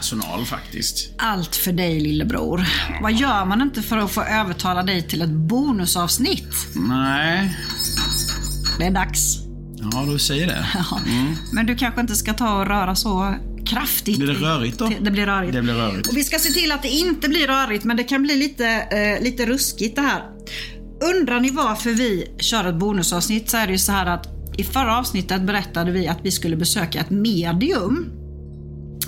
Hotellpersonal faktiskt. Allt för dig lillebror. Vad gör man inte för att få övertala dig till ett bonusavsnitt? Nej, Det är dags. ja du säger det. Ja. Men du kanske inte ska ta och röra så kraftigt. Blir det rörigt då? Det blir rörigt. Det blir rörigt. Och vi ska se till att det inte blir rörigt, men det kan bli lite, eh, lite ruskigt det här. Undrar ni varför vi kör ett bonusavsnitt så är det ju så här att i förra avsnittet berättade vi att vi skulle besöka ett medium.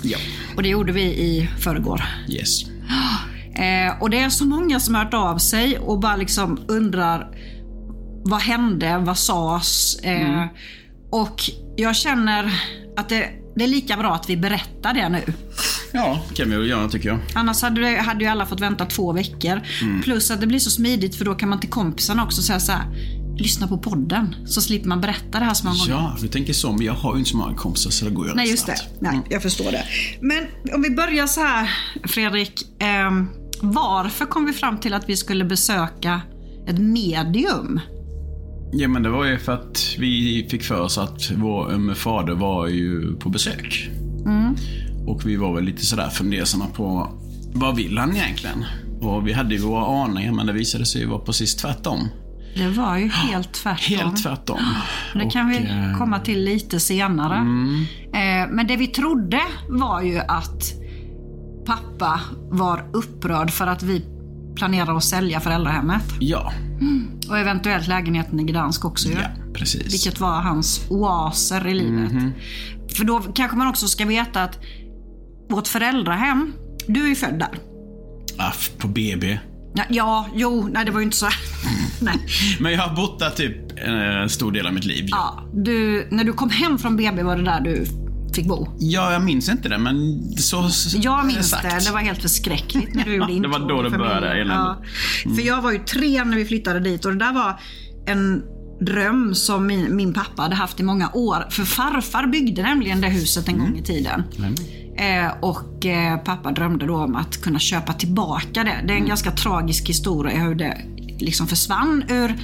Ja. Och det gjorde vi i förrgår. Yes. Eh, och det är så många som har hört av sig och bara liksom undrar vad hände, vad sades? Eh, Och jag känner att det, det är lika bra att vi berättar det nu. Ja, kan vi väl göra tycker jag. Annars hade, det, hade ju alla fått vänta två veckor. Plus att det blir så smidigt för då kan man till kompisarna också säga så här. Lyssna på podden, så slipper man berätta det här så många gånger. Ja, du tänker så, men jag har ju inte så många kompisar så det går ju Nej, just det. Nej, jag förstår det. Men om vi börjar så här, Fredrik. ehm, varför kom vi fram till att vi skulle besöka ett medium? Ja, men det var ju för att vi fick för oss att vår fader var ju på besök. Mm. Och vi var väl lite sådär fundersamma på vad vill han egentligen? Och vi hade ju våra aningar, men det visade sig vara precis tvärtom. Det var ju helt tvärtom. Helt tvärtom. Det kan vi Och, eh, komma till lite senare. Eh, Men det vi trodde var ju att pappa var upprörd för att vi planerar att sälja föräldrahemmet. Ja, Och eventuellt lägenheten i Gdansk också ju. ja, precis. Vilket var hans oaser i livet. För då kanske man också ska veta att vårt föräldrahem, du är ju född där. Aff, på BB. Ja, ja jo, nej det var ju inte så. nej. Men jag har bott där typ en stor del av mitt liv. Ja, du, när du kom hem från BB var det där du fick bo. ja jag minns inte det, men så så- Jag minns sagt. det. Det var helt förskräckligt när du gjorde det var då det började. Ja. För jag var ju tre när vi flyttade dit och det där var en dröm som min, min pappa hade haft i många år. För farfar byggde nämligen det huset en gång i tiden. Eh, och eh, pappa drömde då om att kunna köpa tillbaka det. Det är en ganska tragisk historia hur det liksom försvann ur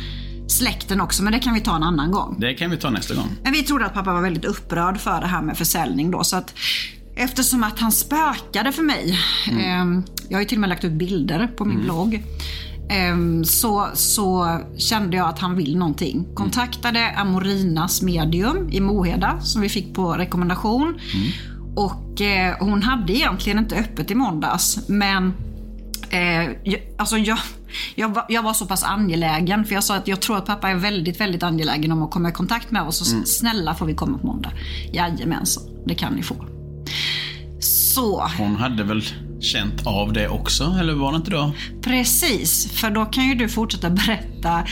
släkten också, men det kan vi ta en annan gång. Det kan vi ta nästa gång. Men vi trodde att pappa var väldigt upprörd för det här med försäljning då. Så att eftersom att han spökade för mig. Eh, jag har ju till och med lagt ut bilder på min blogg. Eh, så, så kände jag att han vill någonting. Kontaktade Amorinas medium i Moheda som vi fick på rekommendation. Och eh, hon hade egentligen inte öppet i måndags. Men Eh, jag, alltså jag, jag, var, jag var så pass angelägen, för jag sa att jag tror att pappa är väldigt, väldigt angelägen om att komma i kontakt med oss. Och mm. snälla får vi komma på måndag. Jajamensan, det kan ni få. Så, Hon hade väl känt av det också, eller var det inte då? Precis, för då kan ju du fortsätta berätta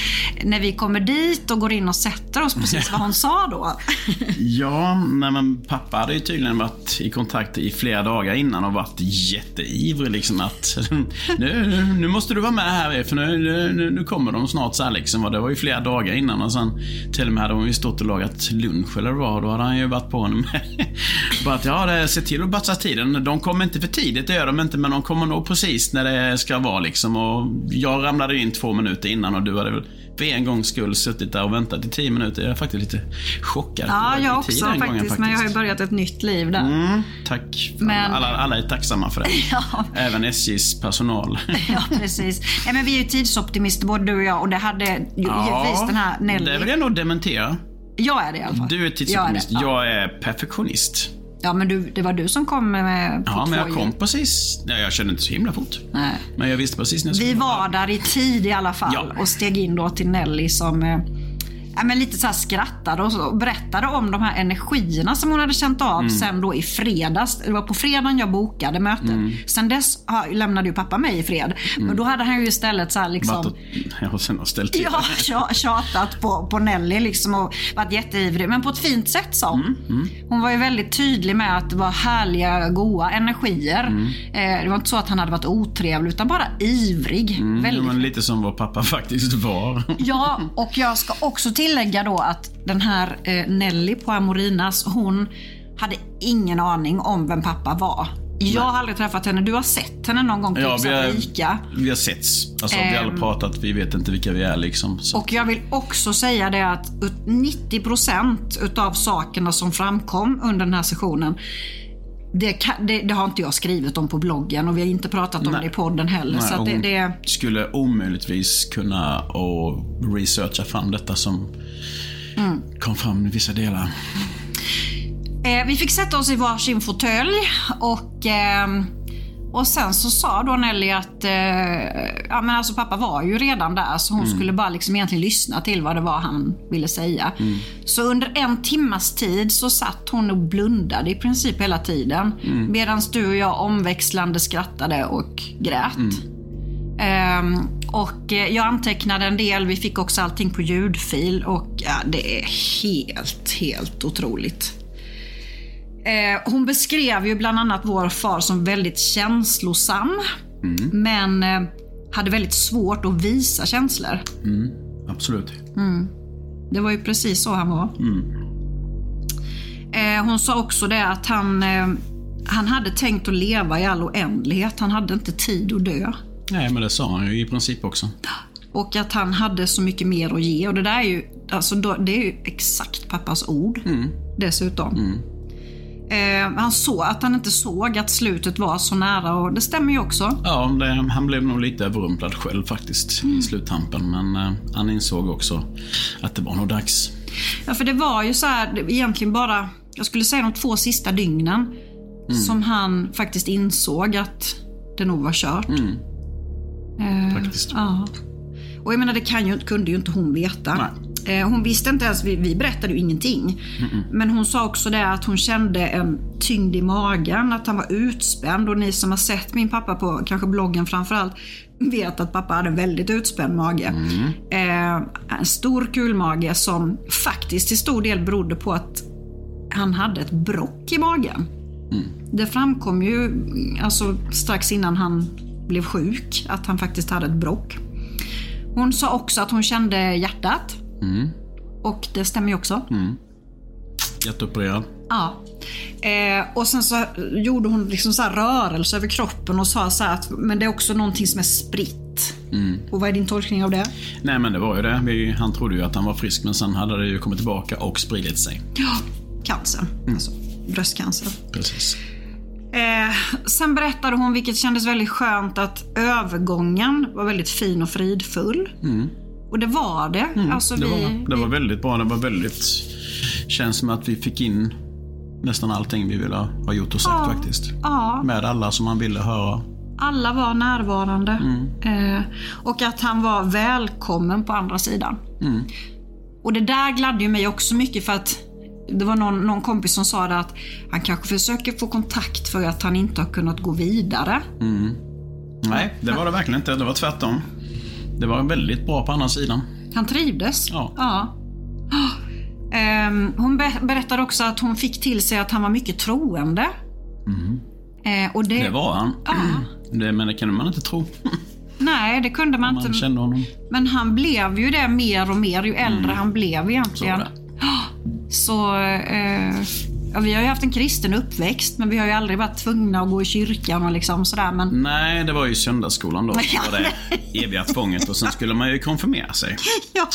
när vi kommer dit och går in och sätter oss precis vad hon sa då. Ja, nej, men pappa hade ju tydligen varit i kontakt i flera dagar innan och varit jätteivrig liksom att nu, nu måste du vara med här för nu, nu, nu kommer de snart så här liksom. Och det var ju flera dagar innan och sen till och med hade hon ju stått och lagat lunch eller vad. Då hade han ju varit på henne med bara att ja, se till att batsa tiden. De kommer inte för tidigt, det gör de inte, men de kommer nog precis när det ska vara liksom. Och jag ramlade in två minuter innan och du hade väl för en gångs skull suttit där och väntat i tio minuter. Jag är faktiskt lite chockad. Ja, jag också faktiskt, gången, men jag har ju börjat ett nytt liv där. Mm, tack. Men- Alla, alla är tacksamma för det. Ja. Även SJs personal. Ja, precis. Ja, men vi är ju tidsoptimister både du och jag och det hade ju givetvis den här Nelly. Det vill jag nog dementera. Jag är det i alla fall. Du är tidsoptimist. Jag är det. Ja. Jag är perfektionist. Ja, men du, det var du som kom med Ja, men jag kom precis... Nej, jag kände inte så himla fort. Nej. Men jag visste precis när jag Vi var där i tid i alla fall Ja. och steg in då till Nelly som eh, ja, men lite så här skrattade och, så, och berättade om de här energierna som hon hade känt av Mm. sen då i fredags. Det var på fredagen jag bokade mötet. Mm. Sen dess har, lämnade ju pappa mig i fred. Men då hade han ju istället så här liksom och, har sen har ställt till Ja, tjatat på, på Nelly liksom och varit jätteivrig. Men på ett fint sätt sa hon. Mm, Hon var ju väldigt tydlig med att det var härliga, goa energier. Mm. Eh, det var inte så att han hade varit otrevlig utan bara ivrig. Ja, Väldigt. lite som vår pappa faktiskt var. Ja, och jag ska också tillägga då att den här eh, Nelly på Amorinas, hon hade ingen aning om vem pappa var. Jag har aldrig träffat henne. Du har sett henne någon gång på Ja, vi har, Ica. vi har setts. Alltså, vi har aldrig Ehm. pratat. Vi vet inte vilka vi är liksom. Så. Och jag vill också säga det att 90% utav sakerna som framkom under den här sessionen det, kan, det, det har inte jag skrivit om på bloggen och vi har inte pratat om Nej. det i podden heller. Nej, så det, det, skulle omöjligtvis kunna och researcha fram detta som Mm. kom fram i vissa delar. eh, vi fick sätta oss i varsin fåtölj och, ehm, och sen så sa då Nelly att eh, ja, men alltså pappa var ju redan där så hon skulle bara liksom egentligen lyssna till vad det var han ville säga. Så under en timmas tid så satt hon och blundade i princip hela tiden. Medan du och jag omväxlande skrattade och grät. Ehm, och eh, jag antecknade en del, vi fick också allting på ljudfil och ja, det är helt, helt otroligt. Eh, hon beskrev ju bland annat vår far som väldigt känslosam. Men eh, hade väldigt svårt att visa känslor. Absolut. Det var ju precis så han var. Eh, hon sa också det att han, eh, han hade tänkt att leva i all oändlighet. Han hade inte tid att dö. Nej, men det sa han ju i princip också. Och att han hade så mycket mer att ge. Och det där är ju, alltså, det är ju exakt pappas ord. Dessutom. Eh, han såg att han inte såg att slutet var så nära och det stämmer ju också. Ja, det, han blev nog lite överrumplad själv faktiskt Mm. i sluttampen. Men eh, han insåg också att det var nog dags. Ja, för det var ju så här, egentligen bara, jag skulle säga de två sista dygnen. Som han faktiskt insåg att det nog var kört. Eh, Faktiskt. Ja. Och jag menar, det kan ju, kunde ju inte hon veta. Eh, Hon visste inte ens, vi, vi berättade ju ingenting. Men hon sa också det att hon kände en tyngd i magen, att han var utspänd. Och ni som har sett min pappa på kanske bloggen framförallt vet att pappa hade en väldigt utspänd mage. Eh, en stor kulmage som faktiskt till stor del berodde på att han hade ett brock i magen. Det framkom ju alltså, strax innan han blev sjuk att han faktiskt hade ett brock. Hon sa också att hon kände hjärtat. Och det stämmer ju också. Jätteopererad. Ja. Eh, och sen så gjorde hon liksom så rörelse över kroppen och sa så att men det är också någonting som är spritt. Och vad är din tolkning av det? Nej, men det var ju det. Vi, han trodde ju att han var frisk, men sen hade det ju kommit tillbaka och spridit sig. Ja, cancer. Alltså bröstcancer. Precis. Eh, sen berättade hon, vilket kändes väldigt skönt, att övergången var väldigt fin och fridfull. Och det var det. alltså, Det vi, var, det var väldigt bra. Det var väldigt... Känns som att vi fick in nästan allting vi ville ha gjort och sagt Ja. faktiskt. Ja, Med alla som man ville höra. alla var närvarande. Eh, och att han var välkommen på andra sidan. Och det där gladde ju mig också mycket för att det var någon, någon kompis som sa det att han kanske försöker få kontakt för att han inte har kunnat gå vidare. Nej, det var det verkligen inte. Det var tvärtom. Det var väldigt bra på andra sidan. Han trivdes. Ja. ja. Ehm, hon be- berättade också att hon fick till sig att han var mycket troende. Eh, och det, Mm. Det var han. Ja. Det, men det kunde man inte tro. Nej, det kunde man Man inte. kände honom. Men han blev ju det mer och mer ju äldre han blev egentligen. Så eh, ja, vi har ju haft en kristen uppväxt men vi har ju aldrig varit tvungna att gå i kyrkan och liksom sådär. Men Nej, det var ju söndagsskolan då. Det var det eviga tvånget och sen skulle man ju konfirmera sig. ja.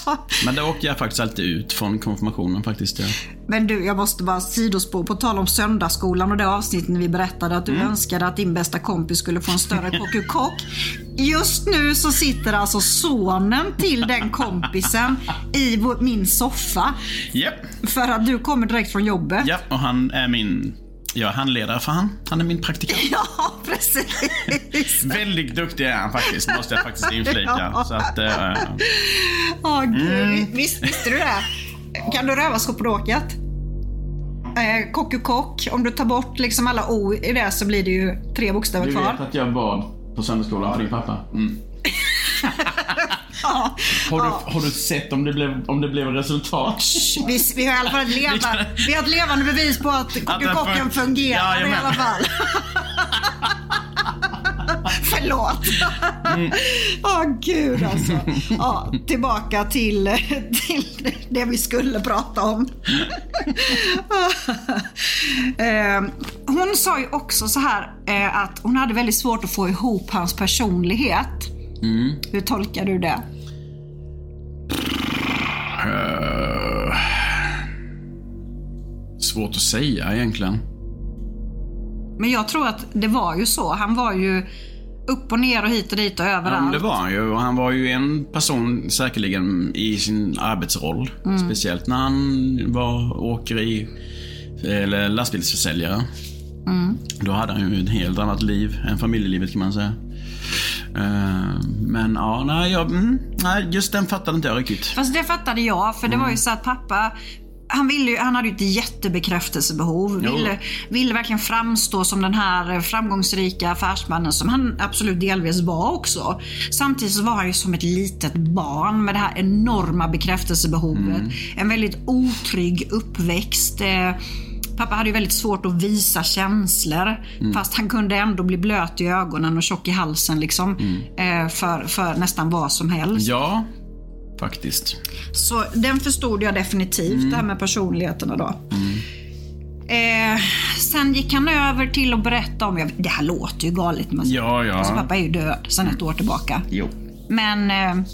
Men det åkte jag faktiskt alltid ut från konfirmationen faktiskt. Ja. Men du, jag måste bara sidospår på tal om söndagsskolan och det avsnittet när vi berättade att du Mm. önskade att din bästa kompis skulle få en större kock Just nu så sitter alltså sonen till den kompisen i min soffa. Japp, För att du kommer direkt från jobbet. ja, och han är min... Jag är handledare för han. Han är min praktikant. Ja, precis. Väldigt duktig är han faktiskt, måste jag faktiskt inflika. Ja. Så att, Åh gud, Mm. Visst, visste du det? Kan du rövarskåpråket? Eh, kock och kock. Om du tar bort liksom alla o i det så blir det ju tre bokstäver du kvar. vet att jag bad på söndagsskolan för din pappa? Mm. Ja. Har, du, har du sett om det blev, om det blev resultat? Vi, vi har i alla fall ett, leva, vi har ett levande bevis på att kocken fun- fungerar i Jajamän. alla fall. Förlåt. Mm. Åh gud alltså. Ja, tillbaka till, till det vi skulle prata om. Eh, hon sa ju också så här eh, att hon hade väldigt svårt att få ihop hans personlighet. Mm. Hur tolkar du det? Eh, svårt att säga egentligen. Men jag tror att det var ju så. Han var ju upp och ner och hit och dit och Ja, överallt. men det var han ju. Och han var ju en person säkerligen i sin arbetsroll. Speciellt när han var åkeri eller lastbilsförsäljare. Då hade han ju ett helt annat liv än familjelivet kan man säga. Eh, Men ja, nej, jag, mm, nej, just den fattade inte jag riktigt. Fast det fattade jag, för det var ju så att pappa han, ville ju, han hade ju ett jättebekräftelsebehov. Ville, ville verkligen framstå som den här framgångsrika affärsmannen som han absolut delvis var också. Samtidigt var han ju som ett litet barn med det här enorma bekräftelsebehovet. En väldigt otrygg uppväxt. Eh, Pappa hade ju väldigt svårt att visa känslor. Fast han kunde ändå bli blöt i ögonen och tjock i halsen liksom. Eh, för, för nästan vad som helst. Ja, faktiskt. Så den förstod jag definitivt, det här med personligheterna då. Eh, sen gick han över till att berätta om, jag- det här låter ju galet, men Ja, ja. alltså, pappa är ju död sedan ett år tillbaka. Jo. Men eh,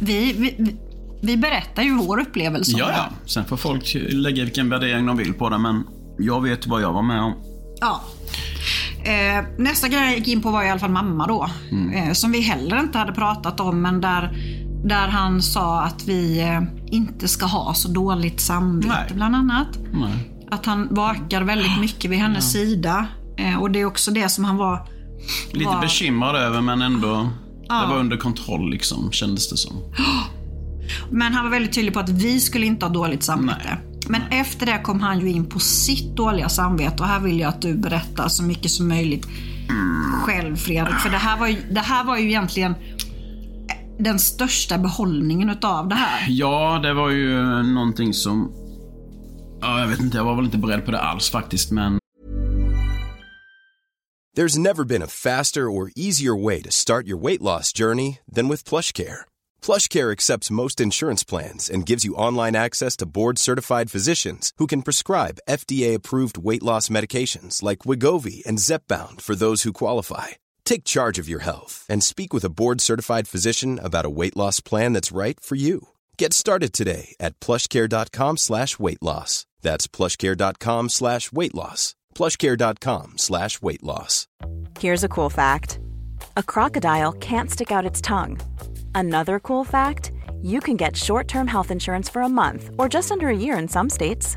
vi, vi, vi berättar ju vår upplevelse Ja, ja. Sen får folk lägga vilken värdering de vill på det, men jag vet vad jag var med om. Ja. Eh, nästa grej jag gick in på var i alla fall mamma då. Eh, som vi heller inte hade pratat om men där, där han sa att vi eh, inte ska ha så dåligt samvete Nej. bland annat. Nej. Att han vakar väldigt mycket vid hennes sida. Eh, och det är också det som han var... Lite var- bekymrad över, men ändå. Ja. Det var under kontroll liksom, kändes det som. Men han var väldigt tydlig på att vi skulle inte ha dåligt samvete. Nej. Men efter det kom han ju in på sitt dåliga samvete och här vill jag att du berättar så mycket som möjligt själv Fredrik. För det här var ju, det här var ju egentligen den största behållningen utav det här. Ja, det var ju någonting som... Ja, jag vet inte, jag var väl inte beredd på det alls faktiskt, men There's never been a faster or easier way to start your weight loss journey than with PlushCare. PlushCare accepts most insurance plans and gives you online access to board-certified physicians who can prescribe FDA-approved weight loss medications like Wigovi and Zepbound for those who qualify. Take charge of your health and speak with a board-certified physician about a weight loss plan that's right for you. Get started today at plushcare.com slash weight loss. That's plushcare.com slash weight loss. plushcare.com slash weight loss. Here's a cool fact a crocodile can't stick out its tongue. Another cool fact you can get short term health insurance for a month or just under a year in some states.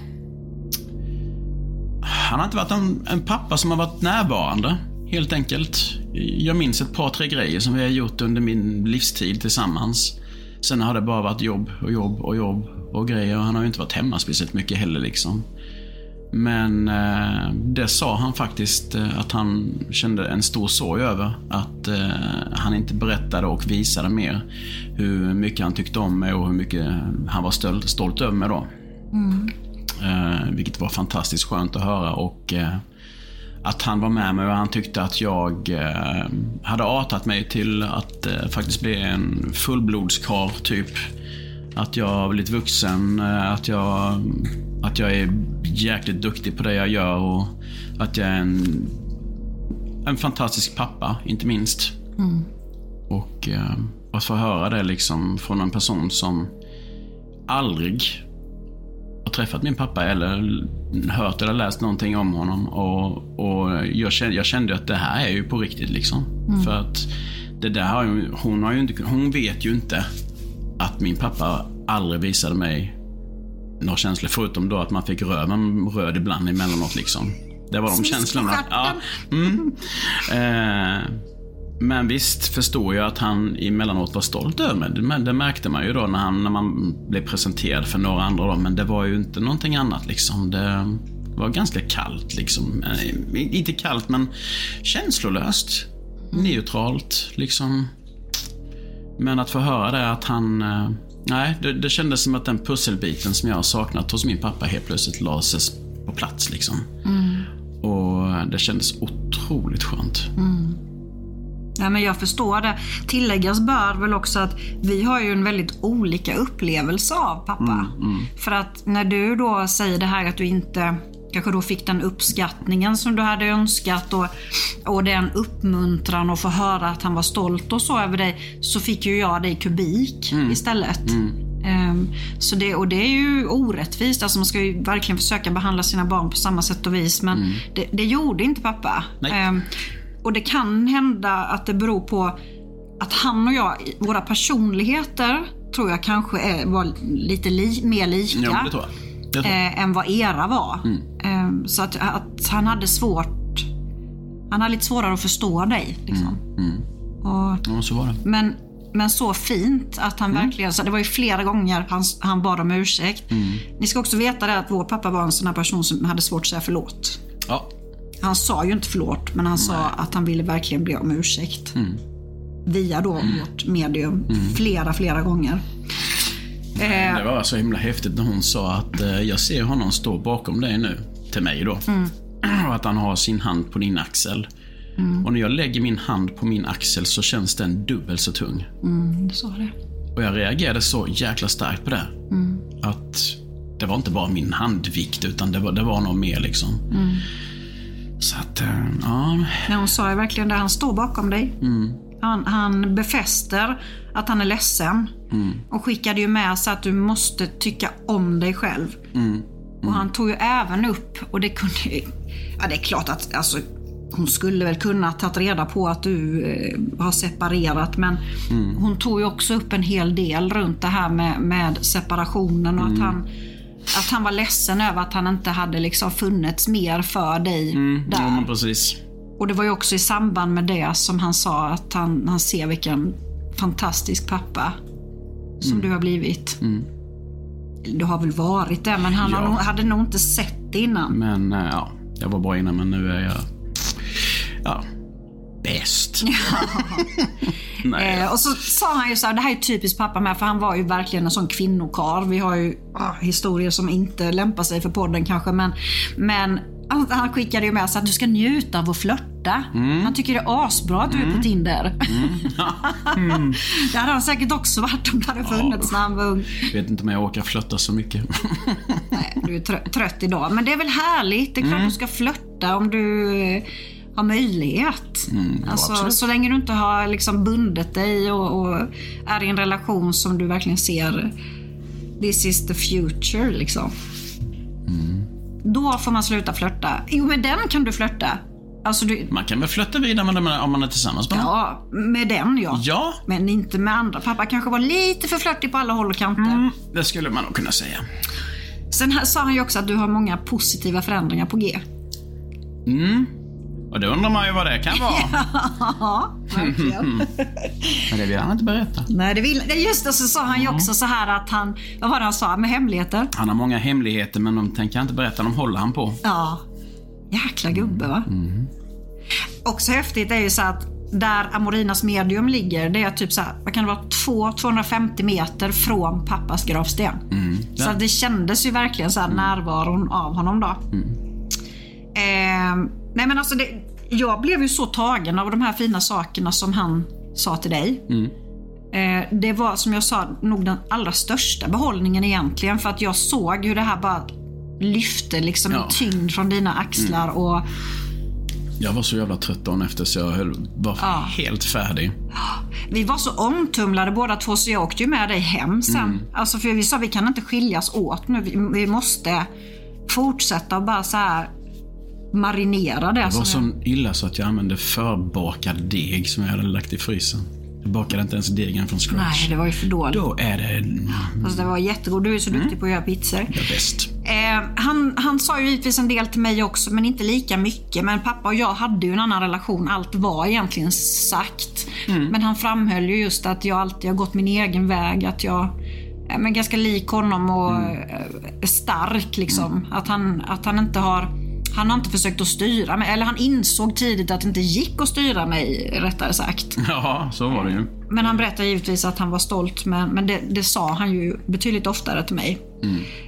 Han har inte varit en, en pappa som har varit närvarande, helt enkelt. Jag minns ett par, tre grejer som vi har gjort under min livstid tillsammans. Sen har det bara varit jobb och jobb och jobb och grejer. Han har ju inte varit hemma speciellt mycket heller liksom. Men eh, det sa han faktiskt eh, att han kände en stor sorg över. Att eh, han inte berättade och visade mer hur mycket han tyckte om mig och hur mycket han var stolt, stolt över mig då. Mm. Eh, vilket var fantastiskt skönt att höra och eh, att han var med mig och han tyckte att jag eh, hade artat mig till att eh, faktiskt bli en fullblodskar typ. Att jag har blivit vuxen, eh, att jag, att jag är jäkligt duktig på det jag gör och att jag är en, en fantastisk pappa, inte minst. Och eh, att få höra det liksom från en person som aldrig träffat min pappa eller hört eller läst någonting om honom. Och, och jag, kände, jag kände att det här är ju på riktigt liksom. För att det där har ju, hon, har ju inte, hon vet ju inte att min pappa aldrig visade mig några känslor. Förutom då att man fick röven röd ibland emellanåt liksom. Det var de känslorna. Ja. Mm. Eh, men visst förstår jag att han emellanåt var stolt över mig. Det, men det märkte man ju då när, han, när man blev presenterad för några andra. Då. Men det var ju inte någonting annat liksom. Det var ganska kallt liksom. Eh, Inte kallt, men känslolöst. Neutralt liksom. Men att få höra det att han... eh, Nej, det, det kändes som att den pusselbiten som jag har saknat hos min pappa helt plötsligt lades på plats liksom. Och det kändes otroligt skönt. Ja, men jag förstår det. Tilläggas bör väl också att vi har ju en väldigt olika upplevelse av pappa. För att när du då säger det här att du inte kanske då fick den uppskattningen som du hade önskat och, och den uppmuntran och få höra att han var stolt och så över dig. Så fick ju jag dig kubik istället. Ehm, så det, och det är ju orättvist. Alltså man ska ju verkligen försöka behandla sina barn på samma sätt och vis. Men det, det gjorde inte pappa. Nej. Och det kan hända att det beror på att han och jag, våra personligheter tror jag kanske är, var lite li, mer lika Jo, det tror jag. Det tror jag. eh, än vad era var. Eh, så att, att han hade svårt Han hade lite svårare att förstå dig. Liksom. Och, Ja, så var det. men, men så fint att han verkligen, så det var ju flera gånger han, han bad om ursäkt. Ni ska också veta det att vår pappa var en sån här person som hade svårt att säga förlåt. Ja. Han sa ju inte förlåt, men han sa att han ville verkligen be om ursäkt. Via då vårt medium flera, flera gånger. Eh, Det var så himla häftigt när hon sa att eh, jag ser honom stå bakom dig nu. Till mig då. Och att han har sin hand på din axel. Och när jag lägger min hand på min axel så känns den dubbelt så tung. du sa det. Och jag reagerade så jäkla starkt på det. Att det var inte bara min handvikt, utan det var, det var nog mer liksom. Så att, eh, ja. När hon sa ju verkligen det, han står bakom dig. Han, han befäster att han är ledsen. Och skickade ju med sig att du måste tycka om dig själv. Och han tog ju även upp, och det kunde ju- Ja det är klart att alltså, hon skulle väl kunna tagit reda på att du eh, har separerat men hon tog ju också upp en hel del runt det här med, med separationen och att han att han var ledsen över att han inte hade liksom funnits mer för dig där. ja, precis. Och det var ju också i samband med det som han sa att han, han ser vilken fantastisk pappa som du har blivit. Du har väl varit det, men han Ja. nog, hade nog inte sett det innan. Men eh, ja, jag var bra innan, men nu är jag... Ja, bäst. Nej, Eh, och så sa han ju så här, det här är typiskt pappa med, för han var ju verkligen en sån kvinnokarl. Vi har ju ah, historier som inte lämpar sig för podden kanske, men, men han, skickade ju med sig att du ska njuta av att flörta. Han tycker det är asbra att du är på Tinder. det hade han säkert också varit om det hade funnits när han var ung. vet inte om jag orkar flötta så mycket. Nej, du är trö- trött idag. Men det är väl härligt. Det är klart du ska flörta om du, har möjlighet. Mm, alltså, så länge du inte har liksom bundit dig och, och är i en relation som du verkligen ser this is the future liksom. Mm. Då får man sluta flörta. Jo, med den kan du flörta. Alltså, du, Man kan väl flytta vidare med om man är tillsammans med ja, med den ja. Ja, Men inte med andra. Pappa kanske var lite för flörtig på alla håll och kanter. Mm. det skulle man nog kunna säga. Sen här sa han ju också att du har många positiva förändringar på G. Mm. Och då undrar man ju vad det kan vara. Ja, verkligen. Men det vill han inte berätta. Nej, det vill, just det, så sa han ju också så här att han, vad var det han sa, med hemligheter? Han har många hemligheter men de tänker jag inte berätta, de håller han på. Ja. Jäkla gubbe va? Också häftigt är ju så att där Amorinas medium ligger, det är typ så här, vad kan det vara, 200-250 meter från pappas gravsten. Så att det kändes ju verkligen så här närvaron av honom då. Eh, nej men alltså, det, jag blev ju så tagen av de här fina sakerna som han sa till dig. Eh, det var som jag sa nog den allra största behållningen egentligen. För att jag såg hur det här bara lyfte liksom Ja. en tyngd från dina axlar. Och Jag var så jävla trött dagen efter så jag höll, var Ja. helt färdig. Vi var så omtumlade båda två så jag åkte ju med dig hem sen. Mm. Alltså för vi sa vi kan inte skiljas åt nu. Vi, vi måste fortsätta och bara så här marinera det. Var som så illa så att jag använde förbakad deg som jag hade lagt i frysen. Jag bakade inte ens degen från scratch. Nej, det var ju för dåligt. Då är det Alltså, det var jättegod. Du är så Mm. duktig på att göra pizzor. det bäst. Eh, han, han sa ju givetvis en del till mig också, men inte lika mycket. Men pappa och jag hade ju en annan relation. Allt var egentligen sagt. Men han framhöll ju just att jag alltid har gått min egen väg. Att jag är men ganska lik honom och eh, stark. Liksom. Att, han, att han inte har han har inte försökt att styra mig, eller han insåg tidigt att det inte gick att styra mig, rättare sagt. Ja, så var det ju. Men han berättade givetvis att han var stolt, men, men det, det sa han ju betydligt oftare till mig.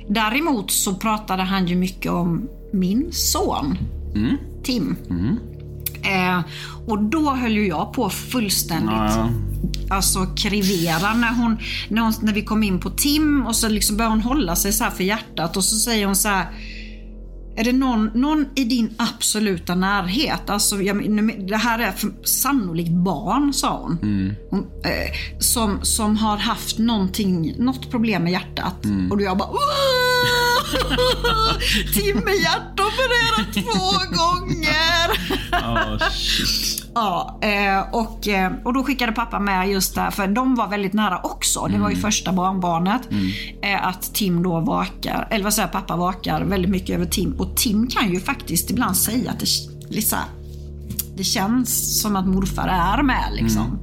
Däremot så pratade han ju mycket om min son, Tim. Eh, och då höll ju jag på fullständigt Ja, alltså krivera när, hon, när, hon, när vi kom in på Tim och så liksom började hon hålla sig så för hjärtat och så säger hon så här är det någon, någon i din absoluta närhet, alltså, jag, det här är för, sannolikt barn, sa hon. hon eh, som, som har haft någonting, något problem med hjärtat. Och då jag bara "Åh! Tim med hjärtopererat två gånger. ja shit. Ja, eh, och, eh, och då skickade pappa med just där, för de var väldigt nära också. Det var ju första barnbarnet. Eh, att Tim då vakar, eller vad säger pappa vakar väldigt mycket över Tim. Och Tim kan ju faktiskt ibland säga att det, liksom, det känns som att morfar är med. Liksom.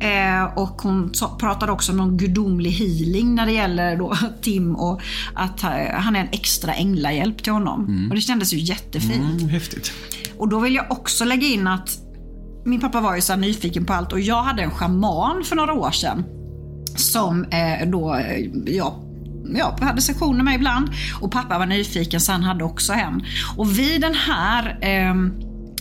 Eh, och hon pratade också om någon gudomlig healing när det gäller då Tim och att eh, han är en extra änglahjälp till honom. Och det kändes ju jättefint. Mm, häftigt. Och då vill jag också lägga in att min pappa var ju så nyfiken på allt och jag hade en schaman för några år sedan. Som eh, då jag Ja, hade sessioner med ibland. Och pappa var nyfiken så han hade också en. Och vid den här eh,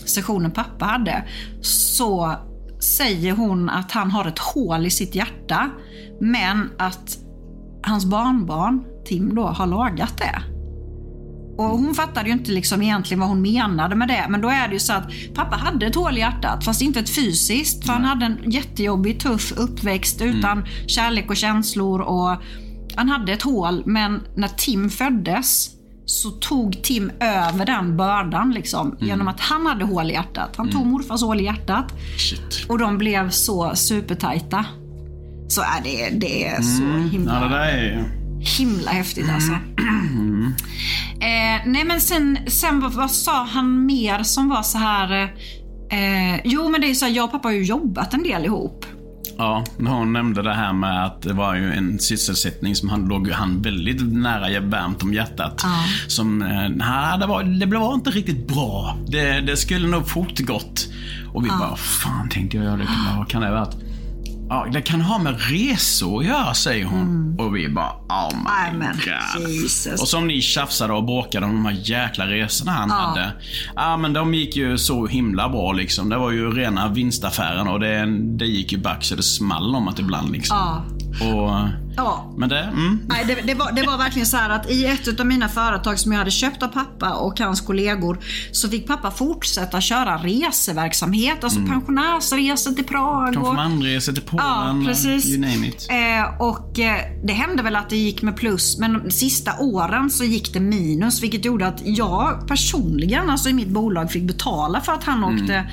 sessionen pappa hade så säger hon att han har ett hål i sitt hjärta. Men att hans barnbarn, Tim då, har lagat det. Och hon fattade ju inte liksom egentligen vad hon menade med det. Men då är det ju så att pappa hade ett hål i hjärtat, fast inte ett fysiskt. För han hade en jättejobbig, tuff uppväxt utan kärlek och känslor. Och han hade ett hål, men när Tim föddes så tog Tim över den bördan liksom, genom att han hade hål i hjärtat. Han tog morfars hål i hjärtat Shit. och de blev så supertajta. Så är det, det är så himla Ja, det är himla häftigt alltså. Eh, nej men sen, sen vad, vad sa han mer som var så här... Eh, jo men det är så här, jag och pappa har ju jobbat en del ihop. Ja, när hon nämnde det här med att det var ju en sysselsättning som han låg han väldigt nära varmt om hjärtat. Som, eh, nej, det var, det var inte riktigt bra. Det, det skulle nog fortgått. Och vi bara, fan tänkte jag, ja, det kan, vad kan det ha varit? Ja, det kan ha med resor att göra, säger hon. Och vi bara, oh my Nej, men god. Jesus. Och som ni tjafsade och bråkade om de här jäkla resorna han hade. Ja, men de gick ju så himla bra liksom. Det var ju rena vinstaffären och det, det gick ju back så det small om att ibland liksom. Ja. Och Ja. Men det, mm. Nej, det, det, var, det var verkligen så här att i ett av mina företag som jag hade köpt av pappa och hans kollegor så fick pappa fortsätta köra reseverksamhet. Alltså pensionärsresor till Prag. Konfirmandresor till Polen, Ja, precis. you name it. Eh, och eh, det hände väl att det gick med plus, men de sista åren så gick det minus, vilket gjorde att jag personligen, alltså i mitt bolag, fick betala för att han åkte,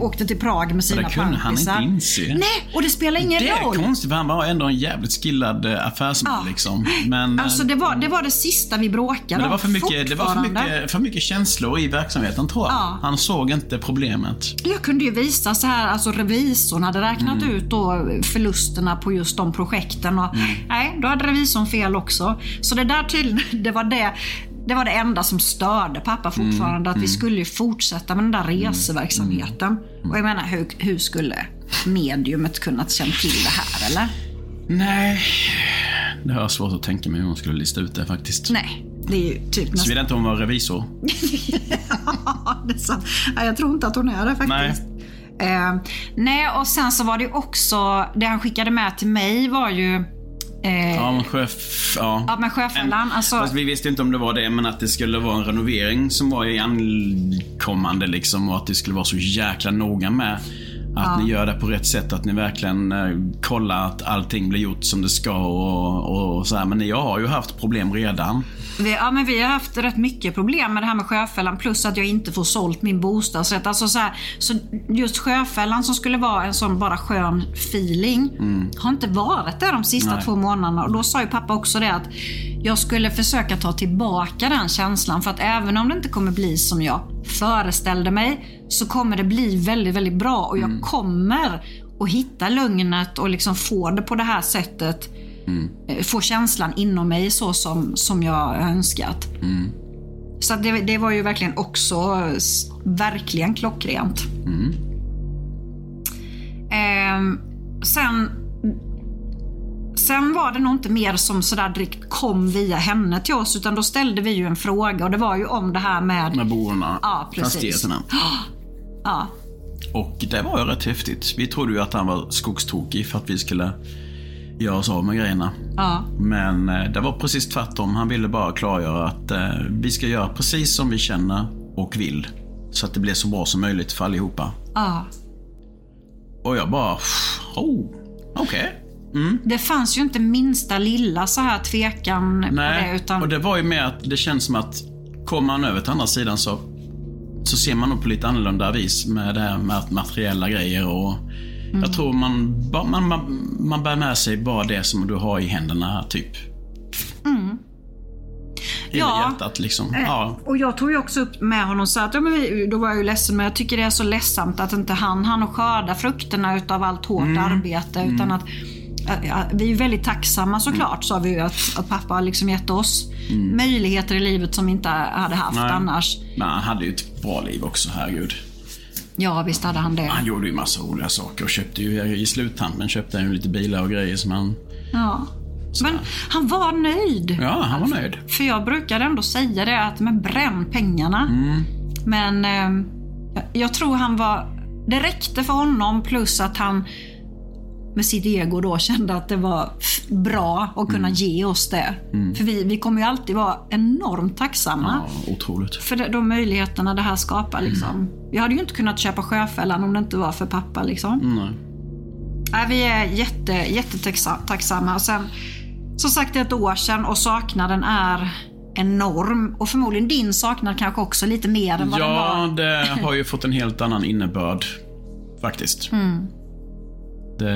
åkte till Prag med sina Mm. det kunde han inte inse. Nej, och det spelar ingen Det är roll. konstigt för han var ändå en jävligt skillad eh, affärsman Ja. liksom. Men, eh, Alltså det var, det var det sista vi bråkade men det var, för mycket, det var för, mycket, för mycket känslor i verksamheten tror jag. Ja. Han såg inte problemet. Jag kunde ju visa så här, alltså revisorn hade räknat Mm. ut då förlusterna på just de projekten och nej, då hade revisorn fel också. Så det där tydligen, det var det, det var det enda som störde pappa Mm. fortfarande, att vi skulle ju fortsätta med den där reseverksamheten. Mm. Och jag menar, hur, hur skulle mediumet kunnat känna till det här eller? Nej, det har jag svårt att tänka mig hur hon skulle lista ut det faktiskt. Nej, det är ju typ nästan... Såvida inte hon var revisor. Ja, det är sant. Nej, jag tror inte att hon är det faktiskt. Eh, nej, och sen så var det också, det han skickade med till mig var ju eh, Ja, men sjöf... Ja. Ja, men Sjöfällan, alltså- Fast vi visste inte om det var det, men att det skulle vara en renovering som var i ankommande liksom. Och att det skulle vara så jäkla noga med att ni gör det på rätt sätt. Att ni verkligen eh, kollar att allting blir gjort som det ska och, och så här. Men jag har ju haft problem redan. Vi, ja, men vi har haft rätt mycket problem med det här med Sjöfällan plus att jag inte får sålt min bostadsrätt. Alltså så, här, så just Sjöfällan som skulle vara en sån bara skön feeling har inte varit det de sista Mm. Nej. två månaderna. Och då sa ju pappa också det att jag skulle försöka ta tillbaka den känslan för att även om det inte kommer bli som jag föreställde mig så kommer det bli väldigt, väldigt bra och Mm. jag kommer att hitta lugnet och liksom få det på det här sättet eh, få känslan inom mig så som, som jag önskat. Så att det, det var ju verkligen också verkligen klockrent. Ehm, sen, sen var det nog inte mer som sådär direkt kom via henne till oss utan då ställde vi ju en fråga och det var ju om det här med... Med boendena, Ja, precis. fastigheterna. Ja, Och det var ju rätt häftigt. Vi trodde ju att han var skogstokig för att vi skulle göra oss av med grejerna. ja, Men eh, det var precis tvärtom. Han ville bara klargöra att eh, vi ska göra precis som vi känner och vill. Så att det blir så bra som möjligt för allihopa. ja. Och jag bara, oh, okej. Det fanns ju inte minsta lilla så här tvekan på det Nej, utan... och det var ju mer att det känns som att kommer man över till andra sidan så, så ser man nog på lite annorlunda vis med det här med materiella grejer och Mm. jag tror man, man, man, man bär med sig bara det som du har i händerna, typ. I Mm. Ja. hjärtat liksom. Ja. Och jag tog ju också upp med honom så att, ja, men vi, då var jag ju ledsen men jag tycker det är så ledsamt att inte han han och skörda frukterna utav allt hårt Mm. arbete utan att vi är väldigt tacksamma såklart sa vi ju att, att pappa har liksom gett oss möjligheter i livet som vi inte hade haft Mm. Nej. annars. Men han hade ju ett bra liv också, herregud. Ja visst hade han det. Han gjorde ju massa roliga saker och köpte ju i sluttampen köpte han ju lite bilar och grejer som han... Ja. Men han var nöjd. Ja, han var nöjd. För jag brukade ändå säga det att men bränn pengarna. Men eh, jag, jag tror han var... Det räckte för honom plus att han med sitt ego då kände att det var bra att kunna ge oss det. För vi, vi kommer ju alltid vara enormt tacksamma Ja, otroligt. för de, möjligheterna det här skapar. Liksom. Jag hade ju inte kunnat köpa Sjöfällan om det inte var för pappa. Liksom. Nej. Nej, vi är jätte, jättetacksamma. Och sen, som sagt, det är ett år sedan och saknaden är enorm. Och förmodligen din saknad kanske också lite mer än vad den Ja, var. det har ju fått en helt annan innebörd. Faktiskt. Mm. Det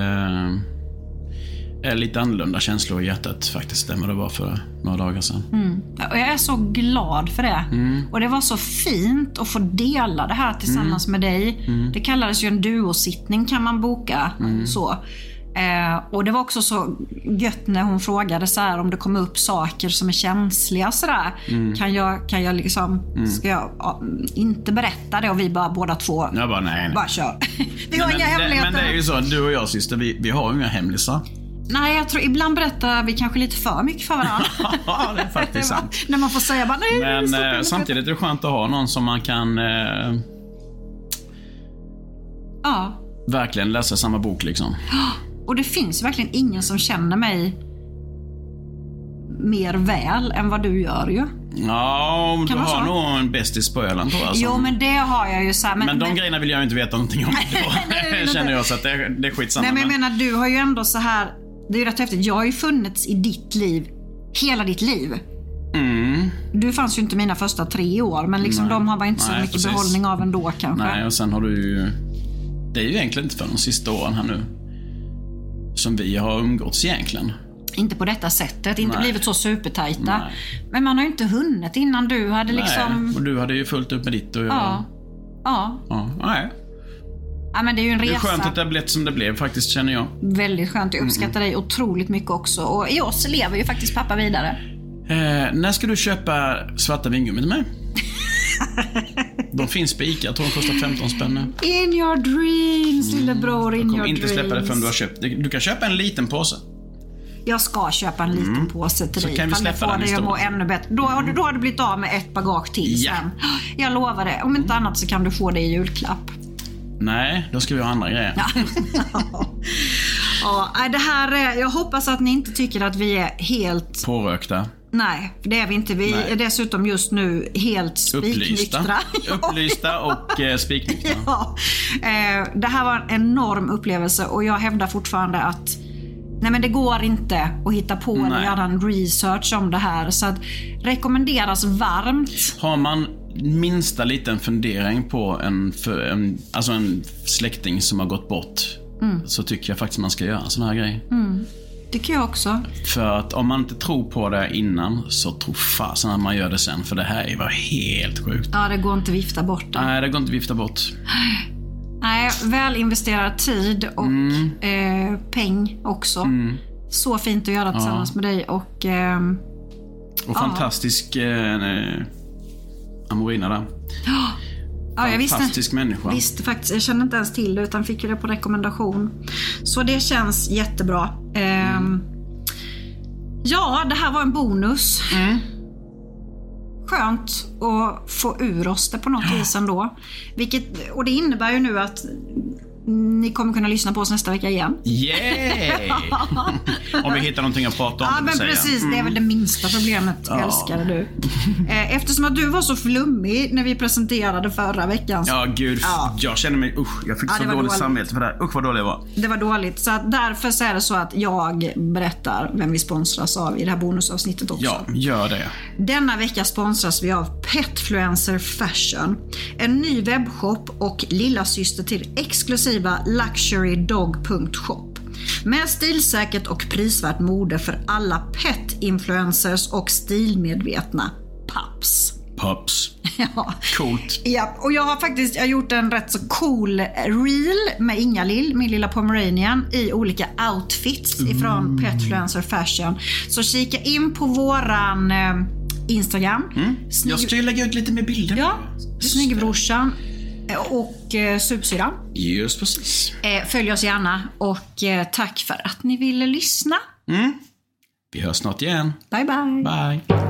är lite annorlunda känslor i hjärtat faktiskt än vad det var för några dagar sedan. Mm. Och jag är så glad för det. Och det var så fint att få dela det här tillsammans med dig. Det kallades ju en duosittning kan man boka. så. Eh, och det var också så gött när hon frågade så här om det kom upp saker som är känsliga sådär. Kan jag, kan jag liksom, ska jag ja, inte berätta det? Och vi bara båda två Jag bara, nej, nej. bara kör. vi har men, inga det, hemligheter. men det är ju så, du och jag syster, vi, vi har inga hemlisar. Nej, jag tror ibland berättar vi kanske lite för mycket för varandra. Ja, det är faktiskt sant. när man får säga bara nej. Men stopp, eh, samtidigt är det skönt att ha någon som man kan eh, Ja. verkligen läsa samma bok liksom. Och det finns verkligen ingen som känner mig mer väl än vad du gör ju. Ja, du Kan vara har så? nog en bästis på Öland tror jag. som- Jo, men det har jag ju så här, men de grejerna vill jag inte veta någonting om Nej, du känner jag. Så att det, det är skitsamma. Nej, men jag men- menar, du har ju ändå så här. Det är ju rätt häftigt. Jag har ju funnits i ditt liv hela ditt liv. Mm. Du fanns ju inte mina första tre år, men liksom Nej. de har man inte så Nej, mycket precis. behållning av ändå kanske. Nej, och sen har du ju... Det är ju egentligen inte för de sista åren här nu som vi har umgåtts egentligen. Inte på detta sättet, inte Nej. blivit så supertajta. Nej. Men man har ju inte hunnit innan du hade liksom... Nej, och du hade ju fullt upp med ditt och jag... Ja. Ja. ja. Nej. ja, men det är ju en Det är resa. skönt att det blivit som det blev faktiskt, känner jag. Väldigt skönt. Jag uppskattar dig otroligt mycket också. Och i oss lever ju faktiskt pappa vidare. Eh, när ska du köpa svarta vingummi till mig? De finns på Ica, jag tror de kostar 15 spänn nu. In your dreams, lillebror. In Jag your kommer inte dreams. släppa det förrän du har köpt. Du kan köpa en liten påse. Jag ska köpa en liten påse till Så dig. kan vi släppa den dig att må ännu bättre. Då, har du- då har du blivit av med ett bagage till Ja. sen. Jag lovar det. Om inte annat så kan du få det i julklapp. Nej, då ska vi ha andra grejer. Ja, det här är, jag hoppas att ni inte tycker att vi är helt... Pårökta. Nej, det är vi inte. Vi Nej. är dessutom just nu helt spiknyktra. Upplysta och eh, spiknyktra. Ja. Eh, det här var en enorm upplevelse och jag hävdar fortfarande att Nej men det går inte att hitta på eller Nej. göra en research om det här. Så att rekommenderas varmt. Har man minsta liten fundering på en, för, en, alltså en släkting som har gått bort, Mm. så tycker jag faktiskt man ska göra såna här grejer. Tycker jag också. För att om man inte tror på det innan, så tror fasen att man gör det sen. För det här var helt sjukt. Ja, det går inte att vifta bort det. Nej, det går inte att vifta bort. Nej, väl investerad tid och Mm. eh, peng också. Så fint att göra tillsammans med dig och ehm, Och fantastisk eh, Amorina där. ja, jag visste, Fantastisk människa. visste faktiskt, jag kände inte ens till det utan fick det på rekommendation. Så det känns jättebra. Ehm, Ja, det här var en bonus. Skönt att få ur oss det på något vis ändå. Vilket, och det innebär ju nu att ni kommer kunna lyssna på oss nästa vecka igen. Yay! om vi hittar någonting att prata om, Ja men precis, det är väl det minsta problemet älskar du. Eh, Eftersom att du var så flummig när vi presenterade förra veckans. Ja, gud. Ja. Jag känner mig... Usch, jag fick Ja, så dåligt dåligt. samvete för det här. Usch vad dålig jag var. Det var dåligt. Så därför så är det så att jag berättar vem vi sponsras av i det här bonusavsnittet också. Ja, gör det. Denna vecka sponsras vi av Petfluencer Fashion. En ny webbshop och lilla syster till exklusiva luxurydog.shop. Med stilsäkert och prisvärt mode för alla pet-influencers och stilmedvetna paps. Pops. Ja. Coolt. Ja, och jag har faktiskt jag har gjort en rätt så cool reel med Inga-Lill, min lilla pomeranian, i olika outfits ifrån Petfluencer Fashion. Så kika in på våran eh, Instagram. Snygg, Jag ska ju lägga ut lite mer bilder. ja, Snyggebrorsan eh, och eh. Just precis. Eh, följ oss gärna och eh, tack för att ni ville lyssna. Vi hörs snart igen. Bye bye. Bye.